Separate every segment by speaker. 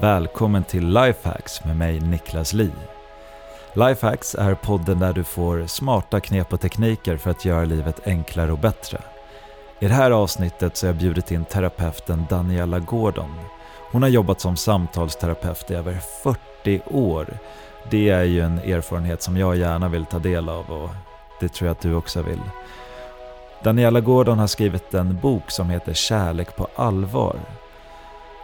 Speaker 1: Välkommen till Lifehacks med mig Niklas Li. Lifehacks är podden där du får smarta knep och tekniker för att göra livet enklare och bättre. I det här avsnittet så har jag bjudit in terapeuten Daniela Gordon. Hon har jobbat som samtalsterapeut i över 40 år. Det är ju en erfarenhet som jag gärna vill ta del av och det tror jag att du också vill. Daniela Gordon har skrivit en bok som heter Kärlek på allvar.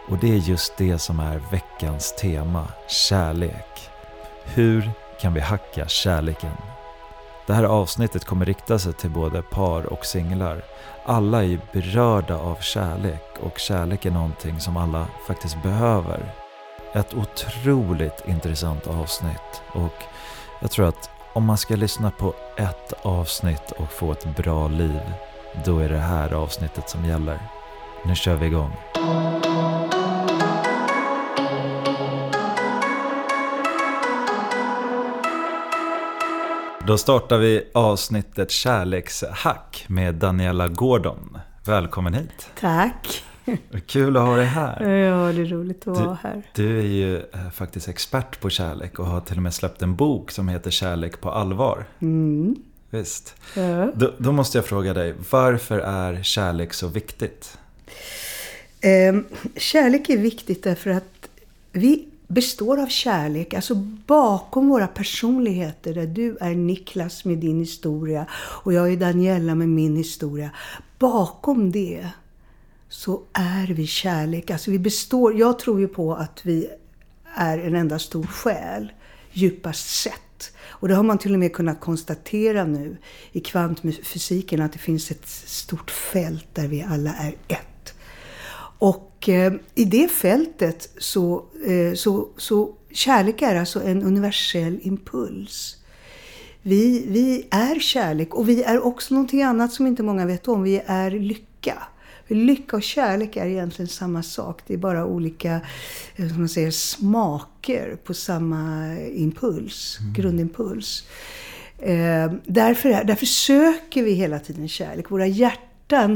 Speaker 1: Och det är just det som är veckans tema, kärlek. Hur kan vi hacka kärleken? Det här avsnittet kommer rikta sig till både par och singlar. Alla är berörda av kärlek och kärlek är någonting som alla faktiskt behöver. Ett otroligt intressant avsnitt och jag tror att om man ska lyssna på ett avsnitt och få ett bra liv, då är det här avsnittet som gäller. Nu kör vi igång. Då startar vi avsnittet Kärlekshack med Daniela Gordon. Välkommen hit.
Speaker 2: Tack.
Speaker 1: Kul att ha dig här.
Speaker 2: Ja, det är roligt att
Speaker 1: du,
Speaker 2: vara här.
Speaker 1: Du är ju eh, faktiskt expert på kärlek och har till och med släppt en bok som heter Kärlek på allvar.
Speaker 2: Mm.
Speaker 1: Visst.
Speaker 2: Ja.
Speaker 1: Då, då måste jag fråga dig, varför är kärlek så viktigt?
Speaker 2: Ehm, kärlek är viktigt därför att vi består av kärlek. Alltså bakom våra personligheter, där du är Niklas med din historia och jag är Daniela med min historia. Bakom det så är vi kärlek. Alltså vi består, jag tror ju på att vi är en enda stor själ, djupast sett. Och det har man till och med kunnat konstatera nu i kvantfysiken, att det finns ett stort fält där vi alla är ett. Och eh, i det fältet så, eh, så, så kärlek är alltså en universell impuls. Vi, vi är kärlek och vi är också någonting annat som inte många vet om. Vi är lycka. Lycka och kärlek är egentligen samma sak. Det är bara olika eh, som man säger, smaker på samma impuls,
Speaker 1: Mm.
Speaker 2: grundimpuls. Eh, därför, är- därför söker vi hela tiden kärlek. Våra hjärtan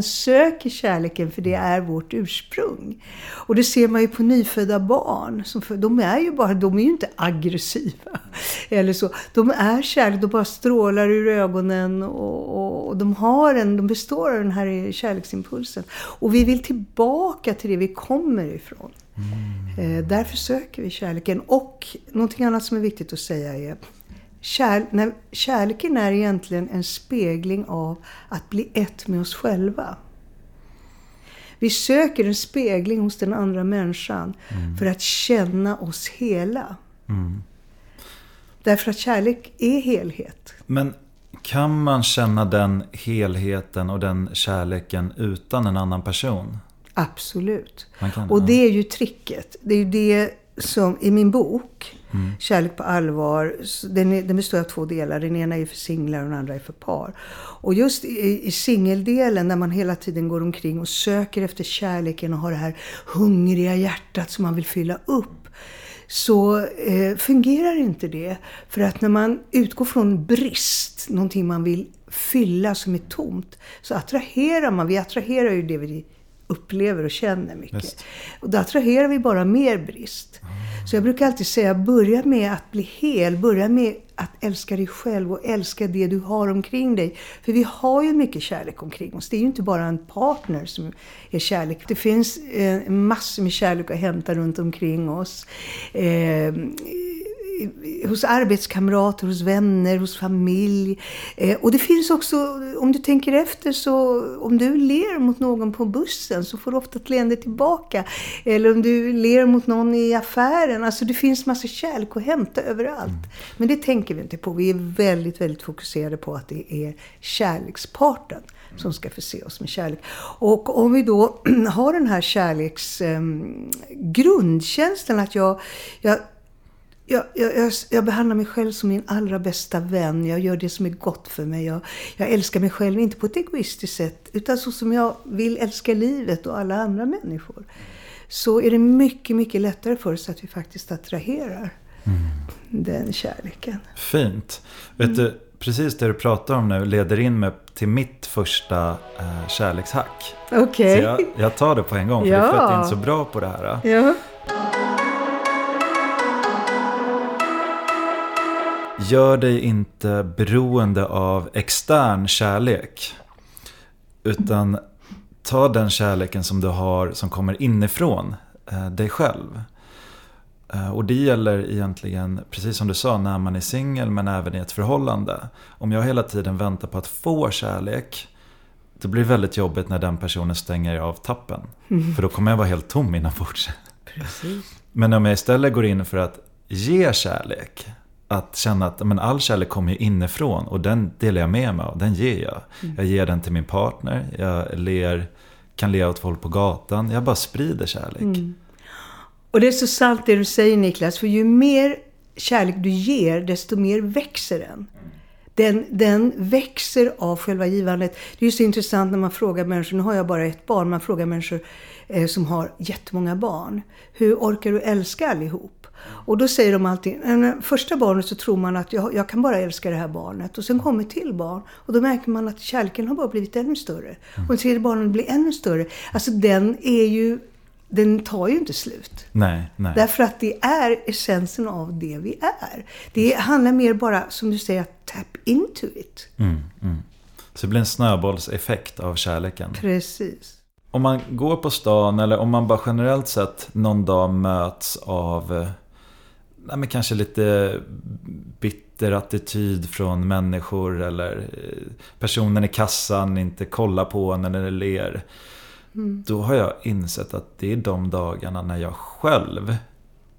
Speaker 2: söker kärleken för det är vårt ursprung. Och det ser man ju på nyfödda barn. Som för, de är ju bara, de är ju inte aggressiva. Eller så. De är kärlek, de bara strålar ur ögonen och, och, och de har en, de består av den här kärleksimpulsen. Och vi vill tillbaka till det vi kommer ifrån. Eh, därför söker vi kärleken. Och någonting annat som är viktigt att säga är Kär, när, kärleken är egentligen en spegling av att bli ett med oss själva. Vi söker en spegling hos den andra människan för att känna oss hela.
Speaker 1: Mm.
Speaker 2: Därför att kärlek är helhet.
Speaker 1: Men kan man känna den helheten och den kärleken utan en annan person?
Speaker 2: Absolut.
Speaker 1: Kan,
Speaker 2: Och det är ju tricket. Det är ju det som i min bok, Kärlek på allvar, den, är, den består av två delar. Den ena är för singlar och den andra är för par. Och just i, i singeldelen, när man hela tiden går omkring och söker efter kärleken och har det här hungriga hjärtat som man vill fylla upp, så eh, fungerar inte det. För att när man utgår från brist, någonting man vill fylla som är tomt, så attraherar man. Vi attraherar ju det vi upplever och känner mycket.
Speaker 1: Just.
Speaker 2: Och då attraherar vi bara mer brist. Så jag brukar alltid säga, börja med att bli hel. Börja med att älska dig själv och älska det du har omkring dig. För vi har ju mycket kärlek omkring oss. Det är ju inte bara en partner som är kärlek. Det finns eh, massor med kärlek att hämta runt omkring oss. Eh, Hos arbetskamrater, hos vänner, hos familj. Eh, och det finns också, om du tänker efter, så om du ler mot någon på bussen så får du ofta ett leende tillbaka. Eller om du ler mot någon i affären. Alltså det finns massa kärlek att hämta överallt. Men det tänker vi inte på. Vi är väldigt, väldigt fokuserade på att det är kärleksparten som ska förse oss med kärlek. Och om vi då har den här kärleks eh, grundkänslan att jag, jag jag, jag, jag, behandlar mig själv som min allra bästa vän. Jag gör det som är gott för mig. Jag, jag älskar mig själv, inte på ett egoistiskt sätt, utan så som jag vill älska livet och alla andra människor. Så är det mycket, mycket lättare för oss att vi faktiskt attraherar den kärleken.
Speaker 1: Fint. Vet du, precis det du pratar om nu leder in mig till mitt första eh, kärlekshack.
Speaker 2: Okej.
Speaker 1: Så jag, tar det på en gång, för
Speaker 2: Ja.
Speaker 1: jag är inte så bra på det här.
Speaker 2: Ja.
Speaker 1: Gör dig inte beroende av extern kärlek. Utan ta den kärleken som du har som kommer inifrån eh, dig själv. Eh, och det gäller egentligen, precis som du sa, när man är singel men även i ett förhållande. Om jag hela tiden väntar på att få kärlek, då blir det väldigt jobbigt när den personen stänger av tappen. Mm. För då kommer jag vara helt tom inombords. Precis. Men om jag istället går in för att ge kärlek, att känna att men all kärlek kommer ju inifrån och den delar jag med mig av, den ger jag. Mm. Jag ger den till min partner, jag ler, kan le åt folk på gatan, jag bara sprider kärlek. Mm.
Speaker 2: Och det är så sant det du säger Niklas, för ju mer kärlek du ger, desto mer växer den. Den, den växer av själva givandet. Det är ju så intressant när man frågar människor, nu har jag bara ett barn, man frågar människor eh, som har jättemånga barn. Hur orkar du älska allihop? Och då säger de alltid, första barnet så tror man att jag, jag, kan bara älska det här barnet. Och sen kommer ett till barn. Och då märker man att kärleken har bara blivit ännu större. Och sen tredje barnet blir ännu större. Alltså den är ju den tar ju inte slut.
Speaker 1: Nej, nej.
Speaker 2: Därför att det är essensen av det vi är. Det handlar mer bara, som du säger, att tap into it.
Speaker 1: Mm, mm. Så det blir en snöbollseffekt av kärleken.
Speaker 2: Precis.
Speaker 1: Om man går på stan eller om man bara generellt sett någon dag möts av eh, nej, men kanske lite bitter attityd från människor eller eh, personen i kassan inte kollar på en eller ler. Mm. Då har jag insett att det är de dagarna när jag själv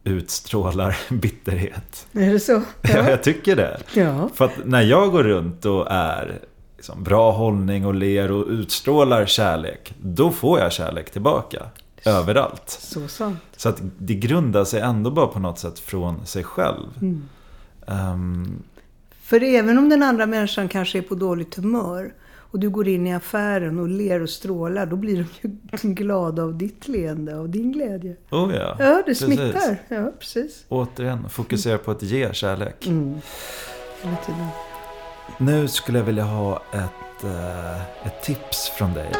Speaker 1: utstrålar bitterhet.
Speaker 2: Är det så? Ja,
Speaker 1: ja jag tycker det. Ja. För att när jag går runt och är liksom bra hållning och ler och utstrålar kärlek, då får jag kärlek tillbaka. Överallt.
Speaker 2: Så sant.
Speaker 1: Så att det grundar sig ändå bara på något sätt från sig själv. Mm. Um,
Speaker 2: För även om den andra människan kanske är på dåligt humör och du går in i affären och ler och strålar, då blir de ju glada av ditt leende, av din glädje.
Speaker 1: Oh ja,
Speaker 2: ja det smittar. Precis. Ja, precis.
Speaker 1: Återigen, fokusera på att ge kärlek. Mm. Nu skulle jag vilja ha ett, uh, ett tips från dig.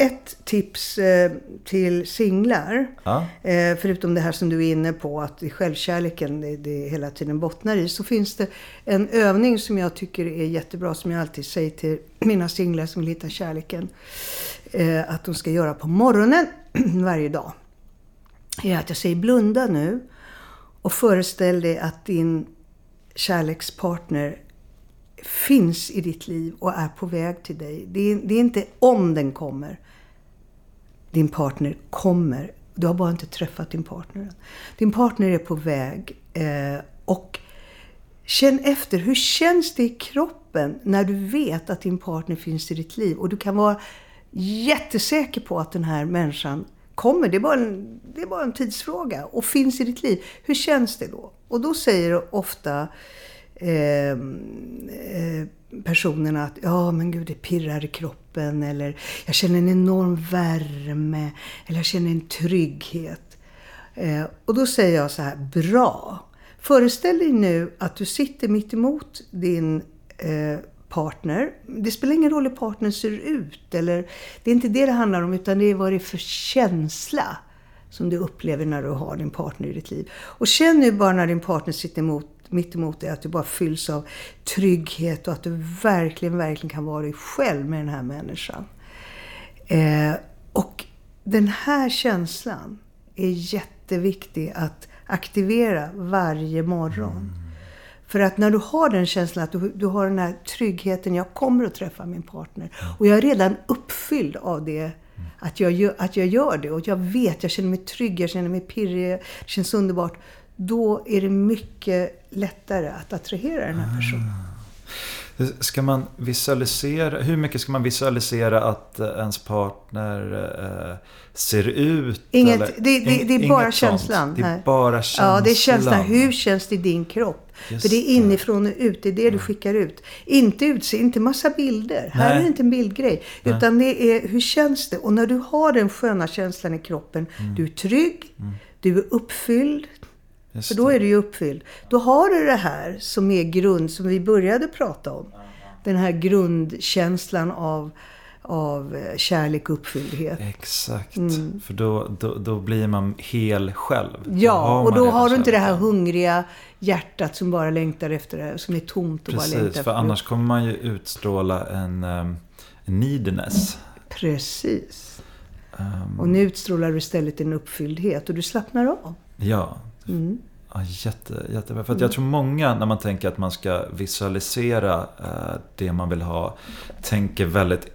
Speaker 2: Ett tips eh, till singlar, ja. eh, förutom det här som du är inne på, att i självkärleken det, det hela tiden bottnar i, så finns det en övning som jag tycker är jättebra, som jag alltid säger till mina singlar som vill hitta kärleken, eh, att de ska göra på morgonen varje dag. Är att jag säger blunda nu och föreställ dig att din kärlekspartner finns i ditt liv och är på väg till dig. Det är, det är, inte om den kommer, din partner kommer. Du har bara inte träffat din partner än. Din partner är på väg. Eh, och känn efter, hur känns det i kroppen när du vet att din partner finns i ditt liv? Och du kan vara jättesäker på att den här människan kommer. Det är bara en, det är bara en tidsfråga. Och finns i ditt liv. Hur känns det då? Och då säger ofta eh, eh, personerna att ja men gud det pirrar i kroppen eller jag känner en enorm värme eller jag känner en trygghet. Eh, och då säger jag så här, bra! Föreställ dig nu att du sitter mitt emot din eh, partner. Det spelar ingen roll hur partnern ser ut. Eller, det är inte det det handlar om, utan det är vad det är för känsla som du upplever när du har din partner i ditt liv. Och känn nu bara när din partner sitter emot mitt emot är att du bara fylls av trygghet och att du verkligen, verkligen kan vara dig själv med den här människan. Eh, och den här känslan är jätteviktig att aktivera varje morgon. Mm. För att när du har den känslan att du, du har den här tryggheten, jag kommer att träffa min partner. Och jag är redan uppfylld av det mm. att jag, att jag gör det. Och jag vet, jag känner mig trygg, jag känner mig pirrig, det känns underbart då är det mycket lättare att attrahera den här personen.
Speaker 1: Ska man visualisera, hur mycket ska man visualisera att eh, ens partner eh, ser ut?
Speaker 2: Inget, eller? Det, det, det är bara känslan.
Speaker 1: Det är bara känslan.
Speaker 2: Ja, det är känslan. Hur känns det i din kropp? Just För det är inifrån och ut. Det är det mm. du skickar ut. Inte utse, inte massa bilder. Nej. Här är det inte en bildgrej. Nej. Utan det är, hur känns det? Och när du har den sköna känslan i kroppen. Mm. Du är trygg. Mm. Du är uppfylld. Just För då är du ju uppfylld. Då har du det här som är grund, som vi började prata om. Den här grundkänslan av, av eh, kärlek och uppfylldhet.
Speaker 1: Exakt, för då, då, då blir man hel själv.
Speaker 2: Ja, och då har du inte det här hungriga hjärtat som bara längtar efter det, som är tomt och bara längtar
Speaker 1: Precis, för
Speaker 2: efter
Speaker 1: annars kommer man ju utstråla en, um, en neediness.
Speaker 2: Precis.
Speaker 1: Ehm,
Speaker 2: Och nu utstrålar du istället en uppfylldhet och du slappnar av.
Speaker 1: Ja,
Speaker 2: Mm.
Speaker 1: ja jätte, jättebra. För jag tror många när man tänker att man ska visualisera eh, det man vill ha tänker väldigt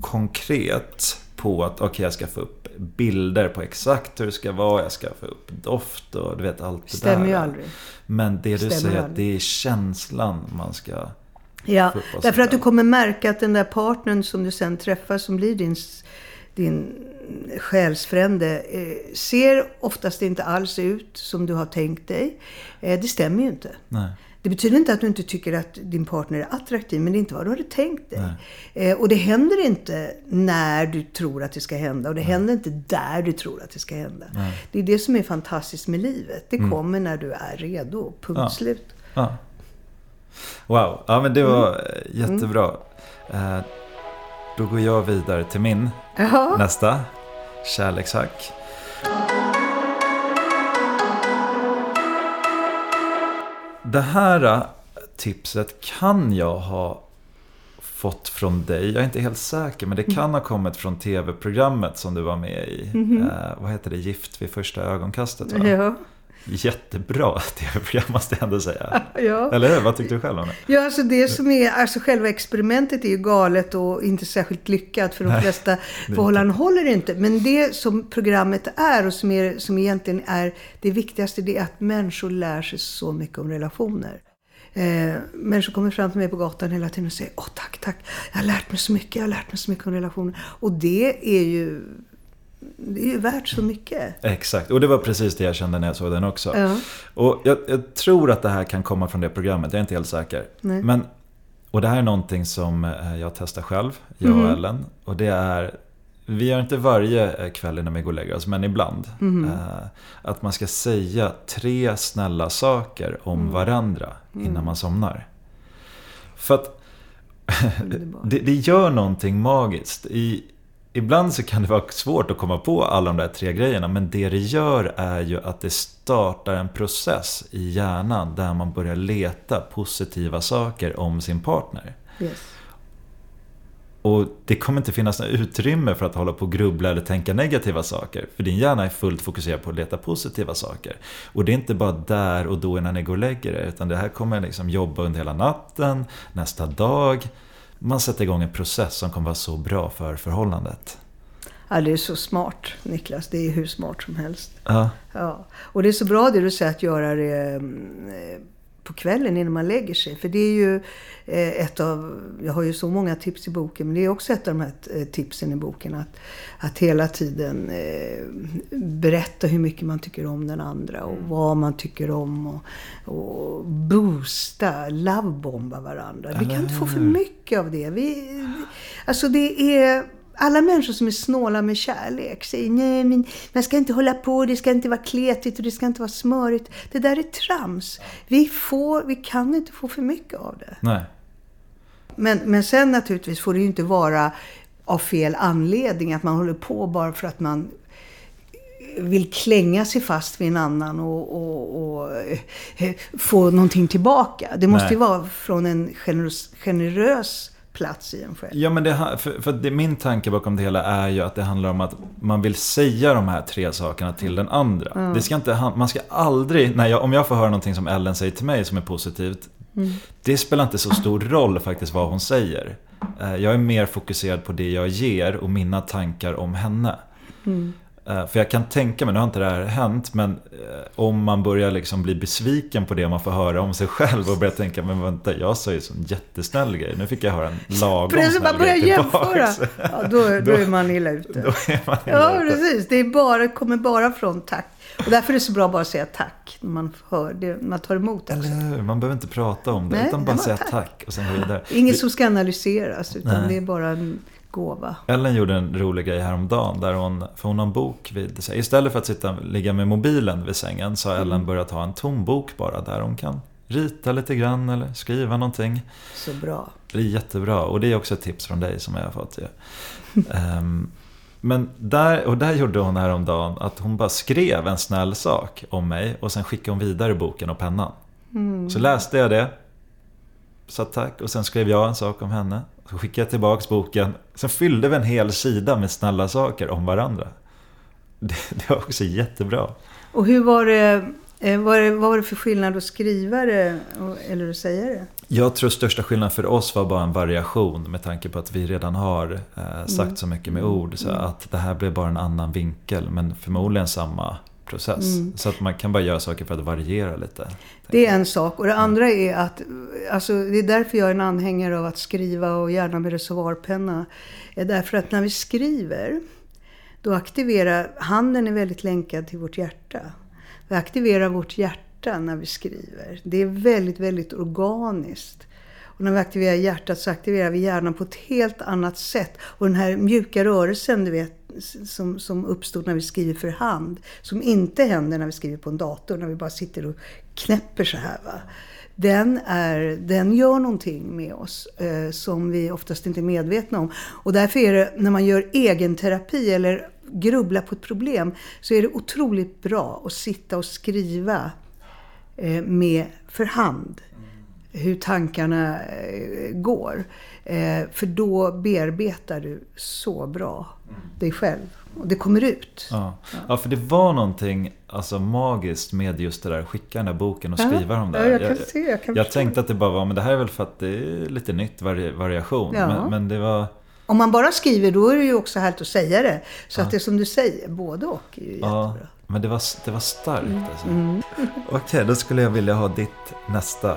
Speaker 1: konkret på att okej jag ska få upp bilder på exakt hur det ska vara. Jag ska få upp doft och du vet allt det
Speaker 2: Stämmer
Speaker 1: där.
Speaker 2: ju aldrig.
Speaker 1: Men det du
Speaker 2: Stämmer
Speaker 1: säger att det är känslan man ska...
Speaker 2: Ja, därför att du kommer märka att den där partnern som du sen träffar som blir din, din själsfrände eh, ser oftast inte alls ut som du har tänkt dig. Eh, det stämmer ju inte.
Speaker 1: Nej.
Speaker 2: Det betyder inte att du inte tycker att din partner är attraktiv, men det är inte vad du hade tänkt dig.
Speaker 1: Nej.
Speaker 2: Eh, och det händer inte när du tror att det ska hända och det händer inte där du tror att det ska hända.
Speaker 1: Nej.
Speaker 2: Det är det som är fantastiskt med livet. Det kommer när du är redo. Punkt
Speaker 1: Ja.
Speaker 2: slut.
Speaker 1: Ja. Wow, ja men det var
Speaker 2: Mm.
Speaker 1: eh, jättebra. Eh, då går jag vidare till min
Speaker 2: Ja.
Speaker 1: nästa kärlekshack. Det här eh, tipset kan jag ha fått från dig. Jag är inte helt säker men det
Speaker 2: Mm.
Speaker 1: kan ha kommit från tv-programmet som du var med i. Eh, vad heter det? Gift vid första ögonkastet va?
Speaker 2: Ja.
Speaker 1: Jättebra tv-program måste jag ändå säga.
Speaker 2: ja.
Speaker 1: Eller hur? Vad tyckte du själv om det?
Speaker 2: Ja, alltså det som är, alltså själva experimentet är ju galet och inte särskilt lyckat för de
Speaker 1: Nej,
Speaker 2: flesta förhållanden håller inte. Men det som programmet är och som, är, som egentligen är det viktigaste, det är att människor lär sig så mycket om relationer. Eh, människor kommer fram till mig på gatan hela tiden och säger Åh tack, tack, jag har lärt mig så mycket, jag har lärt mig så mycket om relationer. Och det är ju, det är ju värt så mycket.
Speaker 1: Exakt, och det var precis det jag kände när jag såg den också.
Speaker 2: Ja.
Speaker 1: Och jag, jag tror att det här kan komma från det programmet, jag är inte helt säker.
Speaker 2: Nej.
Speaker 1: Men, och det här är någonting som eh, jag testar själv, jag och Ellen. Och det är, vi gör inte varje eh, kväll innan vi går och lägger oss, men ibland. Eh, att man ska säga tre snälla saker om
Speaker 2: Mm.
Speaker 1: varandra innan man somnar. För att det, det gör någonting magiskt. I, ibland så kan det vara svårt att komma på alla de där tre grejerna. Men det det gör är ju att det startar en process i hjärnan där man börjar leta positiva saker om sin partner.
Speaker 2: Yes.
Speaker 1: Och det kommer inte finnas något utrymme för att hålla på och grubbla eller tänka negativa saker. För din hjärna är fullt fokuserad på att leta positiva saker. Och det är inte bara där och då innan ni går och lägger er. Utan det här kommer liksom jobba under hela natten, nästa dag. Man sätter igång en process som kommer vara så bra för förhållandet.
Speaker 2: Ja, det är så smart, Niklas. Det är hur smart som helst.
Speaker 1: Ja,
Speaker 2: Ja, och det är så bra det du säger att göra det eh, på kvällen innan man lägger sig. För det är ju eh, ett av, jag har ju så många tips i boken, men det är också ett av de här eh, tipsen i boken. Att, att hela tiden eh, berätta hur mycket man tycker om den andra och vad man tycker om. Och, och boosta, lovebomba varandra. Vi kan inte få för mycket av det. Vi, alltså det är alla människor som är snåla med kärlek säger nej men man ska inte hålla på, det ska inte vara kletigt och det ska inte vara smörigt. Det där är trams. Vi, får, vi kan inte få för mycket av det.
Speaker 1: nej.
Speaker 2: Men, men sen naturligtvis får det ju inte vara av fel anledning, att man håller på bara för att man vill klänga sig fast vid en annan och, och, och eh, få någonting tillbaka. Det måste
Speaker 1: Nej.
Speaker 2: ju vara från en generös, generös plats i en själv.
Speaker 1: Ja, men det, för, för det, min tanke bakom det hela är ju att det handlar om att man vill säga de här tre sakerna till den andra. Det ska inte, man ska aldrig, när jag, om jag får höra någonting som Ellen säger till mig som är positivt. Det spelar inte så stor roll faktiskt vad hon säger. Eh, Jag är mer fokuserad på det jag ger och mina tankar om henne. Eh, För jag kan tänka mig, nu har inte det här hänt, men eh, om man börjar liksom bli besviken på det man får höra om sig själv och börjar tänka, men vänta, jag sa ju sån jättesnäll grej, nu fick jag höra en lagom
Speaker 2: Precis,
Speaker 1: snäll
Speaker 2: man börjar
Speaker 1: grej
Speaker 2: jämföra. Ja, då, då
Speaker 1: Då-
Speaker 2: är man illa ute.
Speaker 1: Då är man
Speaker 2: Ja,
Speaker 1: illa ute.
Speaker 2: precis. Det är bara, kommer bara från tack. Och därför är det så bra att bara säga tack när man hör det, man tar emot det.
Speaker 1: Eller hur? Man behöver inte prata om det,
Speaker 2: Nej,
Speaker 1: utan bara säga
Speaker 2: tack.
Speaker 1: tack. och sen vidare.
Speaker 2: Inget som ska analyseras, utan
Speaker 1: Nej.
Speaker 2: det är bara en gåva.
Speaker 1: Ellen gjorde en rolig grej häromdagen, där hon, för hon har en bok vid sig. Istället för att sitta, ligga med mobilen vid sängen så har
Speaker 2: Mm.
Speaker 1: Ellen börjat ha en tom bok bara där hon kan rita lite grann eller skriva någonting.
Speaker 2: Så bra.
Speaker 1: Det är jättebra och det är också ett tips från dig som jag har fått. Um, men där, och där gjorde hon häromdagen att hon bara skrev en snäll sak om mig och sen skickade hon vidare boken och pennan. Mm. Så läste jag det, sa tack och sen skrev jag en sak om henne. Så skickade jag tillbaks boken. Sen fyllde vi en hel sida med snälla saker om varandra. Det, det var också jättebra.
Speaker 2: Och hur var det, eh, var det, vad var det för skillnad att skriva det eller att säga det?
Speaker 1: Jag tror största skillnaden för oss var bara en variation med tanke på att vi redan har eh, sagt mm. så mycket med ord. Så mm. att det här blev bara en annan vinkel men förmodligen samma process. Mm. Så att man kan bara göra saker för att variera lite.
Speaker 2: Det är en sak. Och det mm. andra är att, alltså, det är därför jag är en anhängare av att skriva och gärna med reservoarpenna. Är därför att när vi skriver, då aktiverar, handen är väldigt länkad till vårt hjärta. Vi aktiverar vårt hjärta när vi skriver. Det är väldigt, väldigt organiskt. Och när vi aktiverar hjärtat så aktiverar vi hjärnan på ett helt annat sätt. Och den här mjuka rörelsen, du vet, som, som uppstod när vi skriver för hand, som inte händer när vi skriver på en dator, när vi bara sitter och knäpper så här. Va? Den, är, den gör någonting med oss eh, som vi oftast inte är medvetna om. Och därför är det, när man gör egenterapi eller grubblar på ett problem, så är det otroligt bra att sitta och skriva eh, med för hand hur tankarna eh, går. Eh, för då bearbetar du så bra dig själv. Och det kommer ut.
Speaker 1: Ja. ja, för det var någonting alltså, magiskt med just det där. Skicka den där boken och skriva om det.
Speaker 2: Ja, jag, kan se, jag, kan
Speaker 1: jag tänkte att det bara var, men det här är väl för att det är lite nytt vari variation. Ja. Men, men, det var...
Speaker 2: Om man bara skriver då är det ju också härligt att säga det. Så ja. att det är som du säger, både och är ju jättebra.
Speaker 1: Men det var, det var starkt mm. alltså. Mm. Okej, okay, då skulle jag vilja ha ditt nästa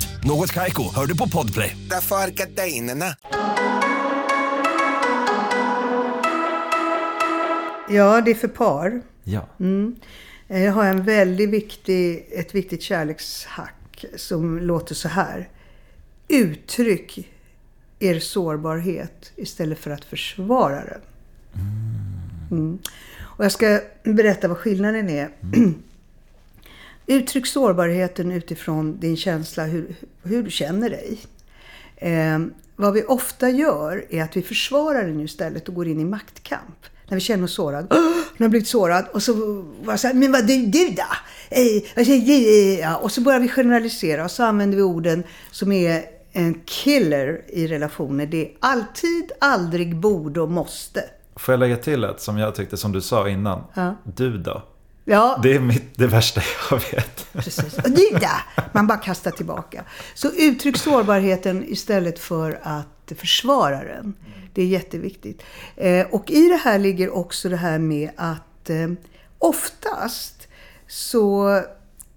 Speaker 3: Något kajko, hör du på podplay.
Speaker 4: Därför är gardinerna.
Speaker 2: Ja, det är för par.
Speaker 1: Ja.
Speaker 2: Mm. Jag har en väldigt viktig, ett viktigt kärlekshack som låter så här. Uttryck er sårbarhet istället för att försvara den. Mm. mm. Och jag ska berätta vad skillnaden är. Mm. Uttryck sårbarheten utifrån din känsla, hur, hur du känner dig. Eh, vad vi ofta gör är att vi försvarar den istället och går in i maktkamp. När vi känner oss sårad. Oh, när jag blivit sårad. Och så var så här, men vad du, du då? Eh, och så börjar vi generalisera och så använder vi orden som är en killer i relationer. Det är alltid, aldrig, borde och måste.
Speaker 1: Får jag lägga till ett som jag tyckte, som du sa innan?
Speaker 2: Ja.
Speaker 1: Du då?
Speaker 2: Ja.
Speaker 1: Det är mitt, det värsta jag vet.
Speaker 2: Precis. Och du då? Man bara kastar tillbaka. Så uttryck sårbarheten istället för att försvara den. Det är jätteviktigt. Eh, och i det här ligger också det här med att eh, oftast så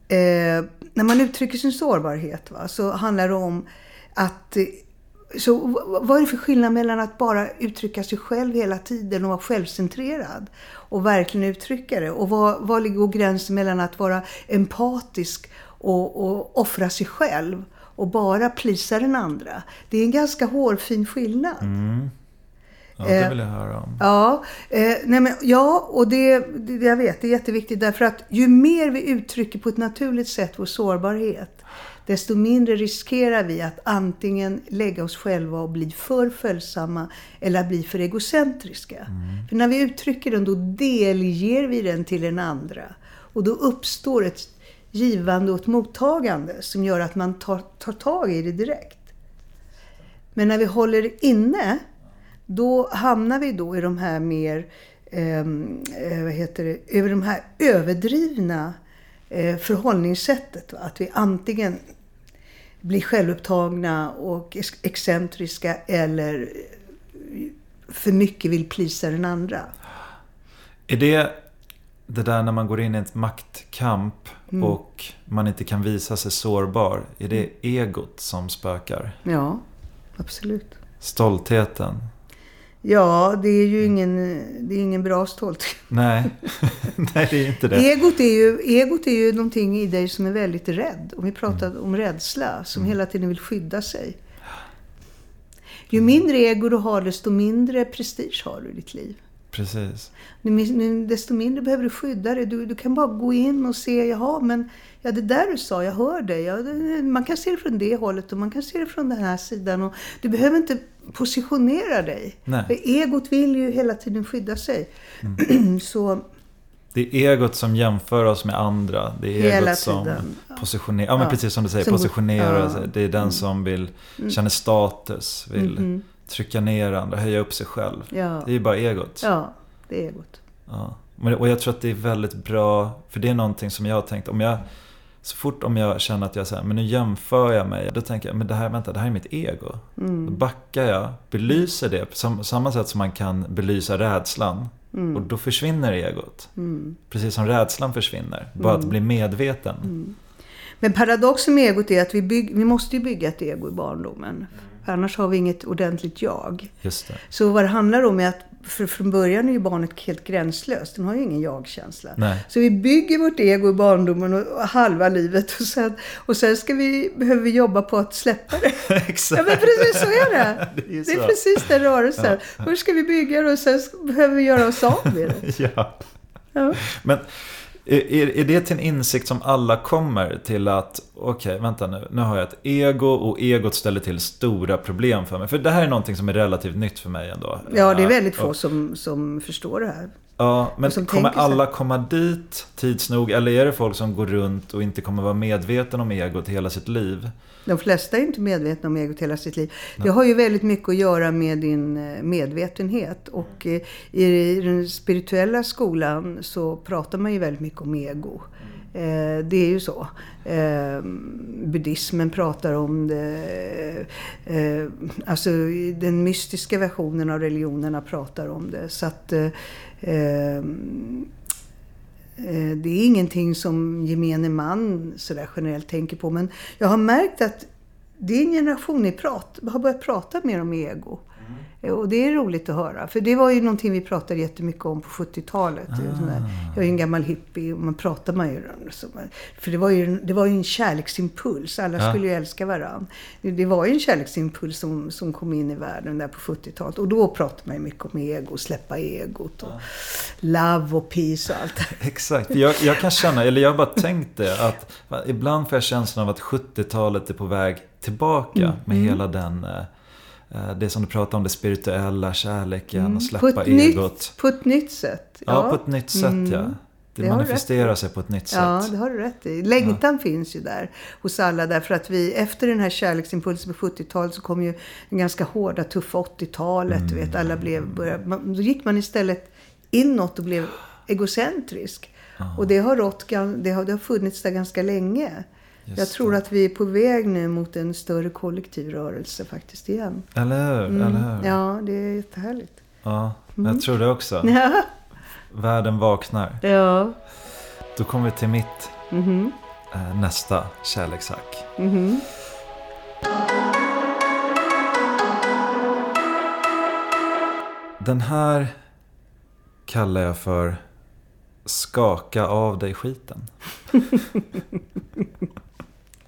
Speaker 2: eh, när man uttrycker sin sårbarhet va, så handlar det om att så vad är det för skillnad mellan att bara uttrycka sig själv hela tiden och vara självcentrerad och verkligen uttrycka det? Och vad, vad ligger gränsen mellan att vara empatisk och, och offra sig själv och bara plisa den andra? Det är en ganska hårfin skillnad.
Speaker 1: Mm. Ja, det vill jag höra om.
Speaker 2: Ja, eh, nej men, ja och det, det, jag vet, det är jätteviktigt därför att ju mer vi uttrycker på ett naturligt sätt vår sårbarhet, desto mindre riskerar vi att antingen lägga oss själva och bli för följsamma eller bli för egocentriska. Mm. För när vi uttrycker den, då delger vi den till den andra. Och då uppstår ett givande och ett mottagande som gör att man tar, tar tag i det direkt. Men när vi håller inne, då hamnar vi då i de här mer, ehm, eh, vad heter det, över de här överdrivna eh, förhållningssättet. Va? Att vi antingen blir självupptagna och excentriska eller för mycket vill plisa den andra.
Speaker 1: Är det, det där när man går in i ett maktkamp
Speaker 2: Mm.
Speaker 1: och man inte kan visa sig sårbar. Är det
Speaker 2: Mm.
Speaker 1: egot som spökar?
Speaker 2: Ja, absolut.
Speaker 1: Stoltheten?
Speaker 2: Ja, det är ju ingen, det är ingen bra stolthet.
Speaker 1: Nej, nej det är inte det.
Speaker 2: Egot är, ju, egot är ju någonting i dig som är väldigt rädd. Om vi pratar
Speaker 1: Mm.
Speaker 2: om rädsla, som hela tiden vill skydda sig. Ju mindre ego du har, desto mindre prestige har du i ditt liv.
Speaker 1: Precis.
Speaker 2: Desto mindre behöver du skydda dig. Du, du kan bara gå in och se, jaha, men ja, det där du sa, jag hör dig. Ja, det, man kan se det från det hållet och man kan se det från den här sidan. Och du behöver inte positionera dig.
Speaker 1: Nej.
Speaker 2: För egot vill ju hela tiden skydda sig. Så
Speaker 1: Det är egot som jämför oss med andra. Det är
Speaker 2: Hela
Speaker 1: egot som
Speaker 2: tiden.
Speaker 1: positionerar, ja, men
Speaker 2: Ja.
Speaker 1: precis som du säger,
Speaker 2: Som-
Speaker 1: positionerar
Speaker 2: ja. Mm.
Speaker 1: sig. Det är den som vill, känner status, vill
Speaker 2: Mhm.
Speaker 1: Trycka ner andra, höja upp sig själv.
Speaker 2: Ja.
Speaker 1: Det är ju bara egot.
Speaker 2: ja, det är egot.
Speaker 1: Ja. Och jag tror att det är väldigt bra, för det är någonting som jag har tänkt, om jag, så fort om jag känner att jag säger, men nu jämför jag mig, då tänker jag, men det här, vänta, det här är mitt ego.
Speaker 2: Mm.
Speaker 1: Då backar jag, belyser det, på sam, samma sätt som man kan belysa rädslan.
Speaker 2: Mm.
Speaker 1: Och då försvinner egot. Precis som rädslan försvinner. Bara
Speaker 2: Mm.
Speaker 1: att bli medveten.
Speaker 2: Men paradoxen med egot är att vi, bygg, vi måste ju bygga ett ego i barndomen. För annars har vi inget ordentligt jag.
Speaker 1: Just det.
Speaker 2: Så vad det handlar om är att för från början är ju barnet helt gränslöst. Den har ju ingen jag-känsla.
Speaker 1: Nej.
Speaker 2: Så vi bygger vårt ego i barndomen och halva livet. Och sen, och sen ska vi, behöver vi jobba på att släppa det.
Speaker 1: Exakt.
Speaker 2: Ja men precis så är det.
Speaker 1: Det är
Speaker 2: Det är precis den rörelsen. Först ska vi bygga det och sen behöver vi göra oss av med det.
Speaker 1: ja.
Speaker 2: Ja.
Speaker 1: Men är, är det till en insikt som alla kommer till att okej, vänta nu, nu har jag ett ego och egot ställer till stora problem för mig. För det här är någonting som är relativt nytt för mig ändå.
Speaker 2: Ja, det är väldigt få
Speaker 1: Och-
Speaker 2: som, som förstår det här.
Speaker 1: Ja, men kommer alla komma dit tids nog? Eller är det folk som går runt och inte kommer vara medveten om egot hela sitt liv?
Speaker 2: De flesta är inte medvetna om egot hela sitt liv. Det har ju väldigt mycket att göra med din eh, medvetenhet. Och eh, i den spirituella skolan så pratar man ju väldigt mycket om ego. Eh, Det är ju så. Eh, Buddhismen pratar om det. eh, Alltså den mystiska versionen av religionerna pratar om det. Så att Ehm, eh, det är ingenting som gemene man sådär generellt tänker på. Men jag har märkt att din generation är prat, har börjat prata mer om ego. Eh, Och det är roligt att höra. För det var ju någonting vi pratade jättemycket om på 70-talet. Det är ju sån där- Jag är ju en gammal hippie och man pratar man ju så- För det var ju, det var ju en kärleksimpuls. Alla
Speaker 1: Ja.
Speaker 2: skulle ju älska varandra. Det, var ju en kärleksimpuls som, som kom in i världen där på 70-talet. Och då pratade man ju mycket om ego, släppa egot och love och peace och allt det.
Speaker 1: Exakt, jag, jag kan känna, eller jag har bara tänkt det, att ibland får jag känslan av att 70-talet är på väg tillbaka
Speaker 2: Mm.
Speaker 1: med hela den, eh, eh, det som du pratar om, det spirituella, kärleken och släppa
Speaker 2: Mm. På ett,
Speaker 1: egot.
Speaker 2: nytt, på ett nytt sätt.
Speaker 1: Ja, på ett nytt sätt
Speaker 2: Mm.
Speaker 1: ja. Det,
Speaker 2: Det
Speaker 1: manifesterar sig på ett nytt
Speaker 2: Ja,
Speaker 1: sätt.
Speaker 2: det har du rätt i. Längtan finns ju där hos alla därför att vi efter den här kärleksimpulsen på 70-talet så kom ju den ganska hårda, tuffa 80-talet. Du vet, alla blev, började, man, då gick man istället inåt och blev egocentrisk. Och det har, rått, det, har, det har funnits där ganska länge.
Speaker 1: Just
Speaker 2: Jag tror att vi är på väg nu mot en större kollektiv rörelse faktiskt igen.
Speaker 1: Eller hur? Eller hur?
Speaker 2: Mm. Ja, det är jättehärligt.
Speaker 1: Ja, jag tror det också.
Speaker 2: Ja.
Speaker 1: Världen vaknar.
Speaker 2: ja.
Speaker 1: Då kommer vi till mitt
Speaker 2: Mhm.
Speaker 1: eh, nästa kärlekshack.
Speaker 2: Mhm.
Speaker 1: Den här kallar jag för Skaka av dig skiten.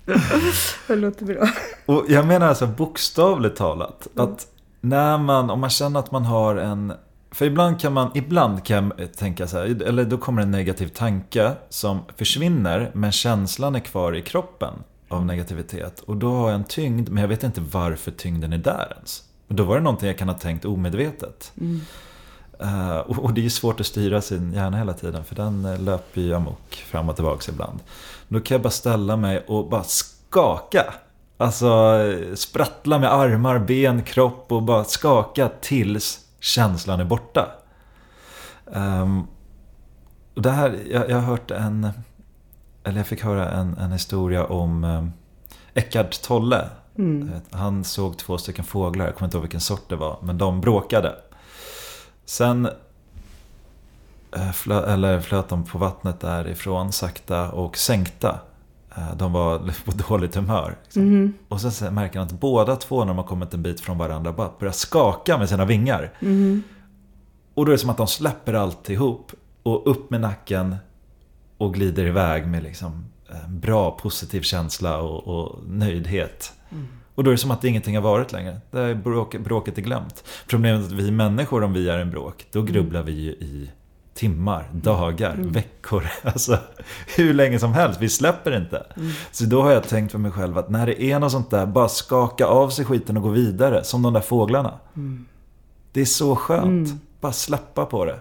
Speaker 2: Det låter bra.
Speaker 1: Och jag menar alltså bokstavligt talat. Att när man, om man känner att man har en... För ibland kan man, ibland kan jag tänka så här, eller då kommer en negativ tanke som försvinner men känslan är kvar i kroppen av negativitet. Och då har jag en tyngd, men jag vet inte varför tyngden är där ens. Och då var det någonting jag kan ha tänkt omedvetet. Eh, och, och det är ju svårt att styra sin hjärna hela tiden för den eh, löper ju amok fram och tillbaka ibland. Då kan jag bara ställa mig och bara skaka. Alltså eh, sprattla med armar, ben, kropp och bara skaka tills känslan är borta. Ehm, och det här, jag, jag har hört en, eller jag fick höra en, en historia om um, Eckart Tolle. Eh, Han såg två stycken fåglar, jag kommer inte ihåg vilken sort det var, men de bråkade. Sen eh, flö, eller flöt de på vattnet därifrån sakta och sänkta. Eh, De var på dåligt humör. Liksom. Och sen märker han att båda två när de har kommit en bit från varandra bara börjar skaka med sina vingar. Och då är det som att de släpper alltihop och upp med nacken och glider iväg med liksom en bra positiv känsla och, och nöjdhet. Och då är det som att ingenting har varit längre. Det är bråk, bråket är glömt. Problemet är att vi människor, om vi är en bråk, då grubblar vi ju i timmar, dagar, veckor. Alltså hur länge som helst. Vi släpper inte. Så då har jag tänkt för mig själv att när det är något sånt där, bara skaka av sig skiten och gå vidare. Som de där fåglarna. Det är så skönt. Bara släppa på det.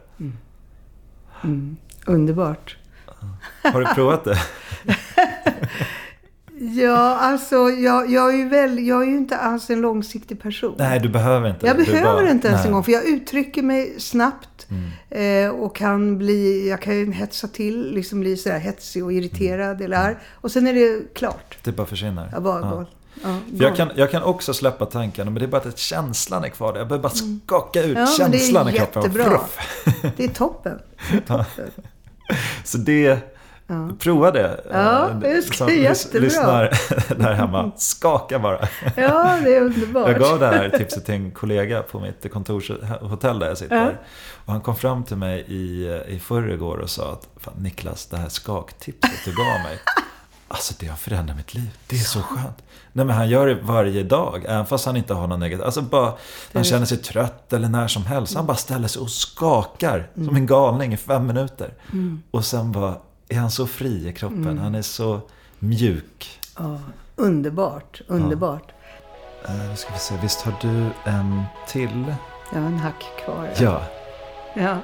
Speaker 2: Underbart.
Speaker 1: Har du provat det?
Speaker 2: Ja, alltså jag, jag, är ju väl, jag är ju inte alls en långsiktig person.
Speaker 1: Nej, du behöver inte.
Speaker 2: Jag behöver
Speaker 1: bara-
Speaker 2: inte ens
Speaker 1: nej.
Speaker 2: en gång, för jag uttrycker mig snabbt. Eh, och kan bli, jag kan ju hetsa till, liksom bli så här hetsig och irriterad eller arg. Och sen är det klart.
Speaker 1: Det bara försvinner.
Speaker 2: Jag bara
Speaker 1: Ja.
Speaker 2: Ja,
Speaker 1: jag, kan, jag kan också släppa tankarna, men det är bara att känslan är kvar. Jag behöver bara skaka ut
Speaker 2: Mm. Ja, det är
Speaker 1: känslan i kroppen.
Speaker 2: jättebra.
Speaker 1: Fruff.
Speaker 2: Det är toppen.
Speaker 1: Så det, prova det.
Speaker 2: Ja,
Speaker 1: Eh,
Speaker 2: det ska
Speaker 1: som
Speaker 2: jättebra.
Speaker 1: Lyssnar där hemma, skaka bara.
Speaker 2: Ja, det är underbart.
Speaker 1: Jag gav det här tipset till en kollega på mitt kontorshotell där jag sitter.
Speaker 2: Ja.
Speaker 1: Och han kom fram till mig i, i förrgår och sa att Fan, Niklas, det här skaktipset du gav mig. Alltså det har förändrat mitt liv. Det är så skönt. Nej men han gör det varje dag. Även fast han inte har någon negativ. Alltså bara när han känner sig trött eller när som helst. Han bara ställer sig och skakar som en galning i fem minuter. Och sen bara är han så fri i kroppen. Han är så mjuk.
Speaker 2: Ja, underbart, underbart.
Speaker 1: Uh, nu ska vi se, visst har du en till?
Speaker 2: Jag har en hack kvar.
Speaker 1: Ja.
Speaker 2: ja.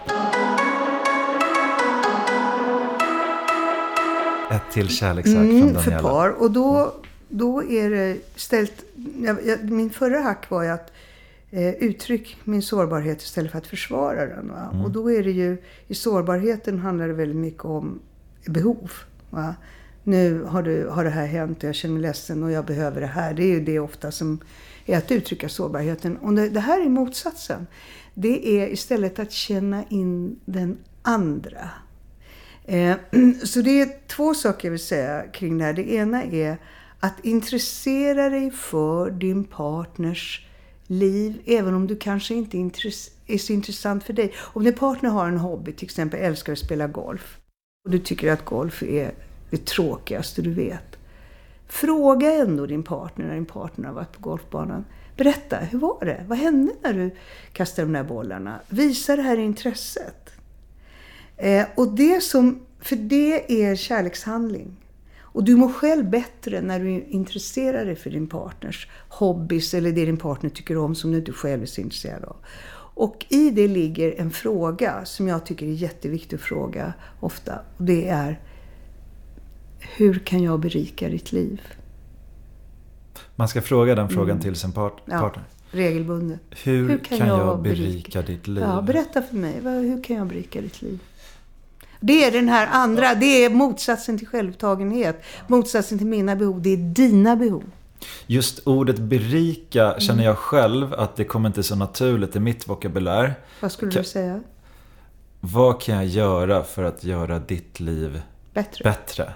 Speaker 1: Ett till kärleksakt från
Speaker 2: Mm,
Speaker 1: Daniela.
Speaker 2: för par. Och då, då är det ställt... Jag, jag, min förra hack var ju att eh, uttryck min sårbarhet istället för att försvara den.
Speaker 1: Mm.
Speaker 2: Och då är det ju... I sårbarheten handlar det väldigt mycket om behov. Va? Nu har, du, har det här hänt och jag känner mig ledsen och jag behöver det här. Det är ju det ofta som är att uttrycka sårbarheten. Och det, det här är motsatsen. Det är istället att känna in den andra. Eh, Så det är två saker jag vill säga kring det här. Det ena är att intressera dig för din partners liv, även om du kanske inte är är så intressant för dig. Om din partner har en hobby, till exempel älskar att spela golf, och du tycker att golf är det tråkigaste du vet. Fråga ändå din partner när din partner har varit på golfbanan. Berätta, hur var det? Vad hände när du kastade de där bollarna? Visa det här intresset. Eh, och det som, för det är kärlekshandling. Och du mår själv bättre när du intresserar dig för din partners hobbys eller det din partner tycker om som du inte själv är så intresserad av. Och i det ligger en fråga som jag tycker är jätteviktig att fråga ofta. Och det är Hur kan jag berika ditt liv?
Speaker 1: Man ska fråga den frågan till sin part-
Speaker 2: Mm. Ja,
Speaker 1: partner.
Speaker 2: regelbundet.
Speaker 1: Hur, kan, jag, berika, ditt liv?
Speaker 2: Ja, berätta för mig. Hur kan jag berika ditt liv? Det är den här andra, det är motsatsen till självupptagenhet. Motsatsen till mina behov, det är dina behov.
Speaker 1: Just ordet berika
Speaker 2: Mm.
Speaker 1: känner jag själv att det kommer inte så naturligt i mitt vokabulär.
Speaker 2: Vad skulle
Speaker 1: Kan-
Speaker 2: du säga?
Speaker 1: Vad kan jag göra för att göra ditt liv
Speaker 2: Bättre.
Speaker 1: bättre?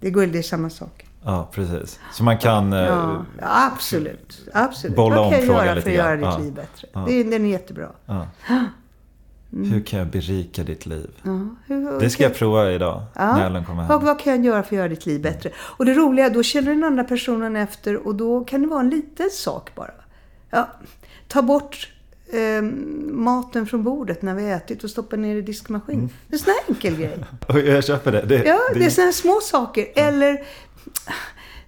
Speaker 2: Det går det är samma sak.
Speaker 1: Ja, precis. Så man kan... eh,
Speaker 2: Ja, ja, absolut. absolut.
Speaker 1: Bolla
Speaker 2: Vad
Speaker 1: om
Speaker 2: kan jag
Speaker 1: frågan
Speaker 2: göra
Speaker 1: lite
Speaker 2: för att göra
Speaker 1: grann.
Speaker 2: ditt
Speaker 1: Ja.
Speaker 2: liv bättre?
Speaker 1: Ja.
Speaker 2: Det den är jättebra.
Speaker 1: ja.
Speaker 2: Mm.
Speaker 1: Hur kan jag berika ditt liv?
Speaker 2: Ja, hur,
Speaker 1: Det ska jag prova idag när Ellen kommer
Speaker 2: vad,
Speaker 1: hem.
Speaker 2: vad kan jag göra för att göra ditt liv bättre? Och det roliga, då känner den andra personen efter och då kan det vara en liten sak bara. Ja, ta bort eh, maten från bordet när vi har ätit och stoppa ner i diskmaskin.
Speaker 1: Mm.
Speaker 2: Det är en sån här enkel grej.
Speaker 1: Och jag köper det. det,
Speaker 2: Ja, det är såna här små saker. Eller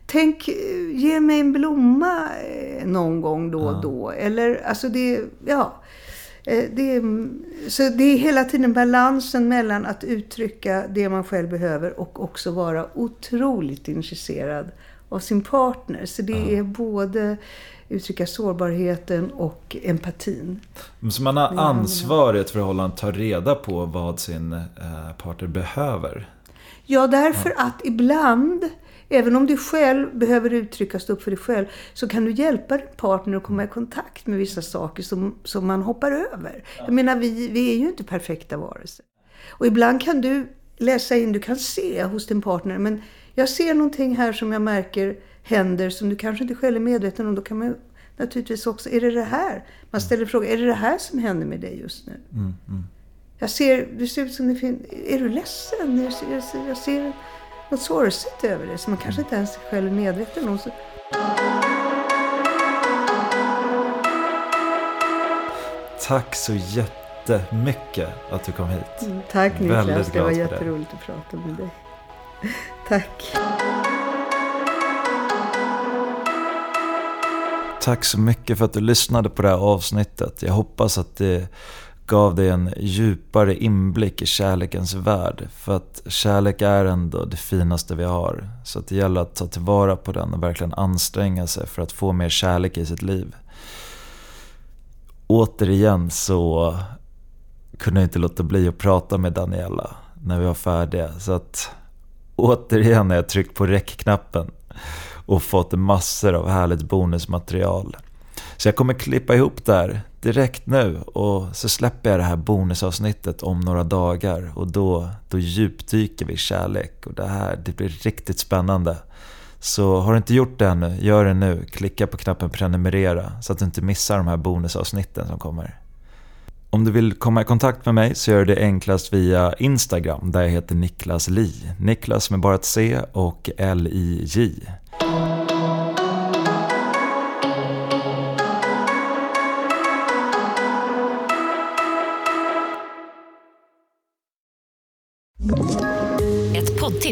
Speaker 2: tänk, ge mig en blomma eh, någon gång då och då. Eller alltså det, ja. Eh, Det är, så det är hela tiden balansen mellan att uttrycka det man själv behöver och också vara otroligt intresserad av sin partner. Så det är både uttrycka sårbarheten och empatin.
Speaker 1: Så man har ansvar i ett förhållande att ta reda på vad sin eh, partner behöver.
Speaker 2: Ja, därför att ibland, även om du själv behöver uttrycka, stå upp för dig själv, så kan du hjälpa din partner att komma i kontakt med vissa saker som, som man hoppar över. Jag menar, vi, vi är ju inte perfekta varelser. Och ibland kan du läsa in, du kan se hos din partner, men jag ser någonting här som jag märker händer som du kanske inte själv är medveten om. Då kan man naturligtvis också, är det det här? Man ställer frågan, är det det här som händer med dig just nu?
Speaker 1: Mm, mm.
Speaker 2: Jag ser, det ser ut som det finns, är du ledsen? Jag ser, jag ser, jag ser något sorgset över det som man kanske inte ens själv är medveten om.
Speaker 1: Tack så jättemycket att du kom hit.
Speaker 2: mm, tack Niklas,
Speaker 1: Väldigt
Speaker 2: det var
Speaker 1: det.
Speaker 2: jätteroligt att prata med dig. Tack.
Speaker 1: Tack så mycket för att du lyssnade på det här avsnittet. Jag hoppas att det gav dig en djupare inblick i kärlekens värld. För att kärlek är ändå det finaste vi har. Så att det gäller att ta tillvara på den och verkligen anstränga sig för att få mer kärlek i sitt liv. Återigen så kunde jag inte låta bli att prata med Daniela när vi var färdiga. Så att återigen har jag tryckt på räckknappen och fått massor av härligt bonusmaterial. Så jag kommer klippa ihop det här direkt nu och så släpper jag det här bonusavsnittet om några dagar och då, då djupdyker vi i kärlek och det här det blir riktigt spännande. Så har du inte gjort det ännu, gör det nu. Klicka på knappen prenumerera så att du inte missar de här bonusavsnitten som kommer. Om du vill komma i kontakt med mig så gör du det enklast via Instagram där jag heter Niklas Li. Niklas med bara ett C och L-I-J.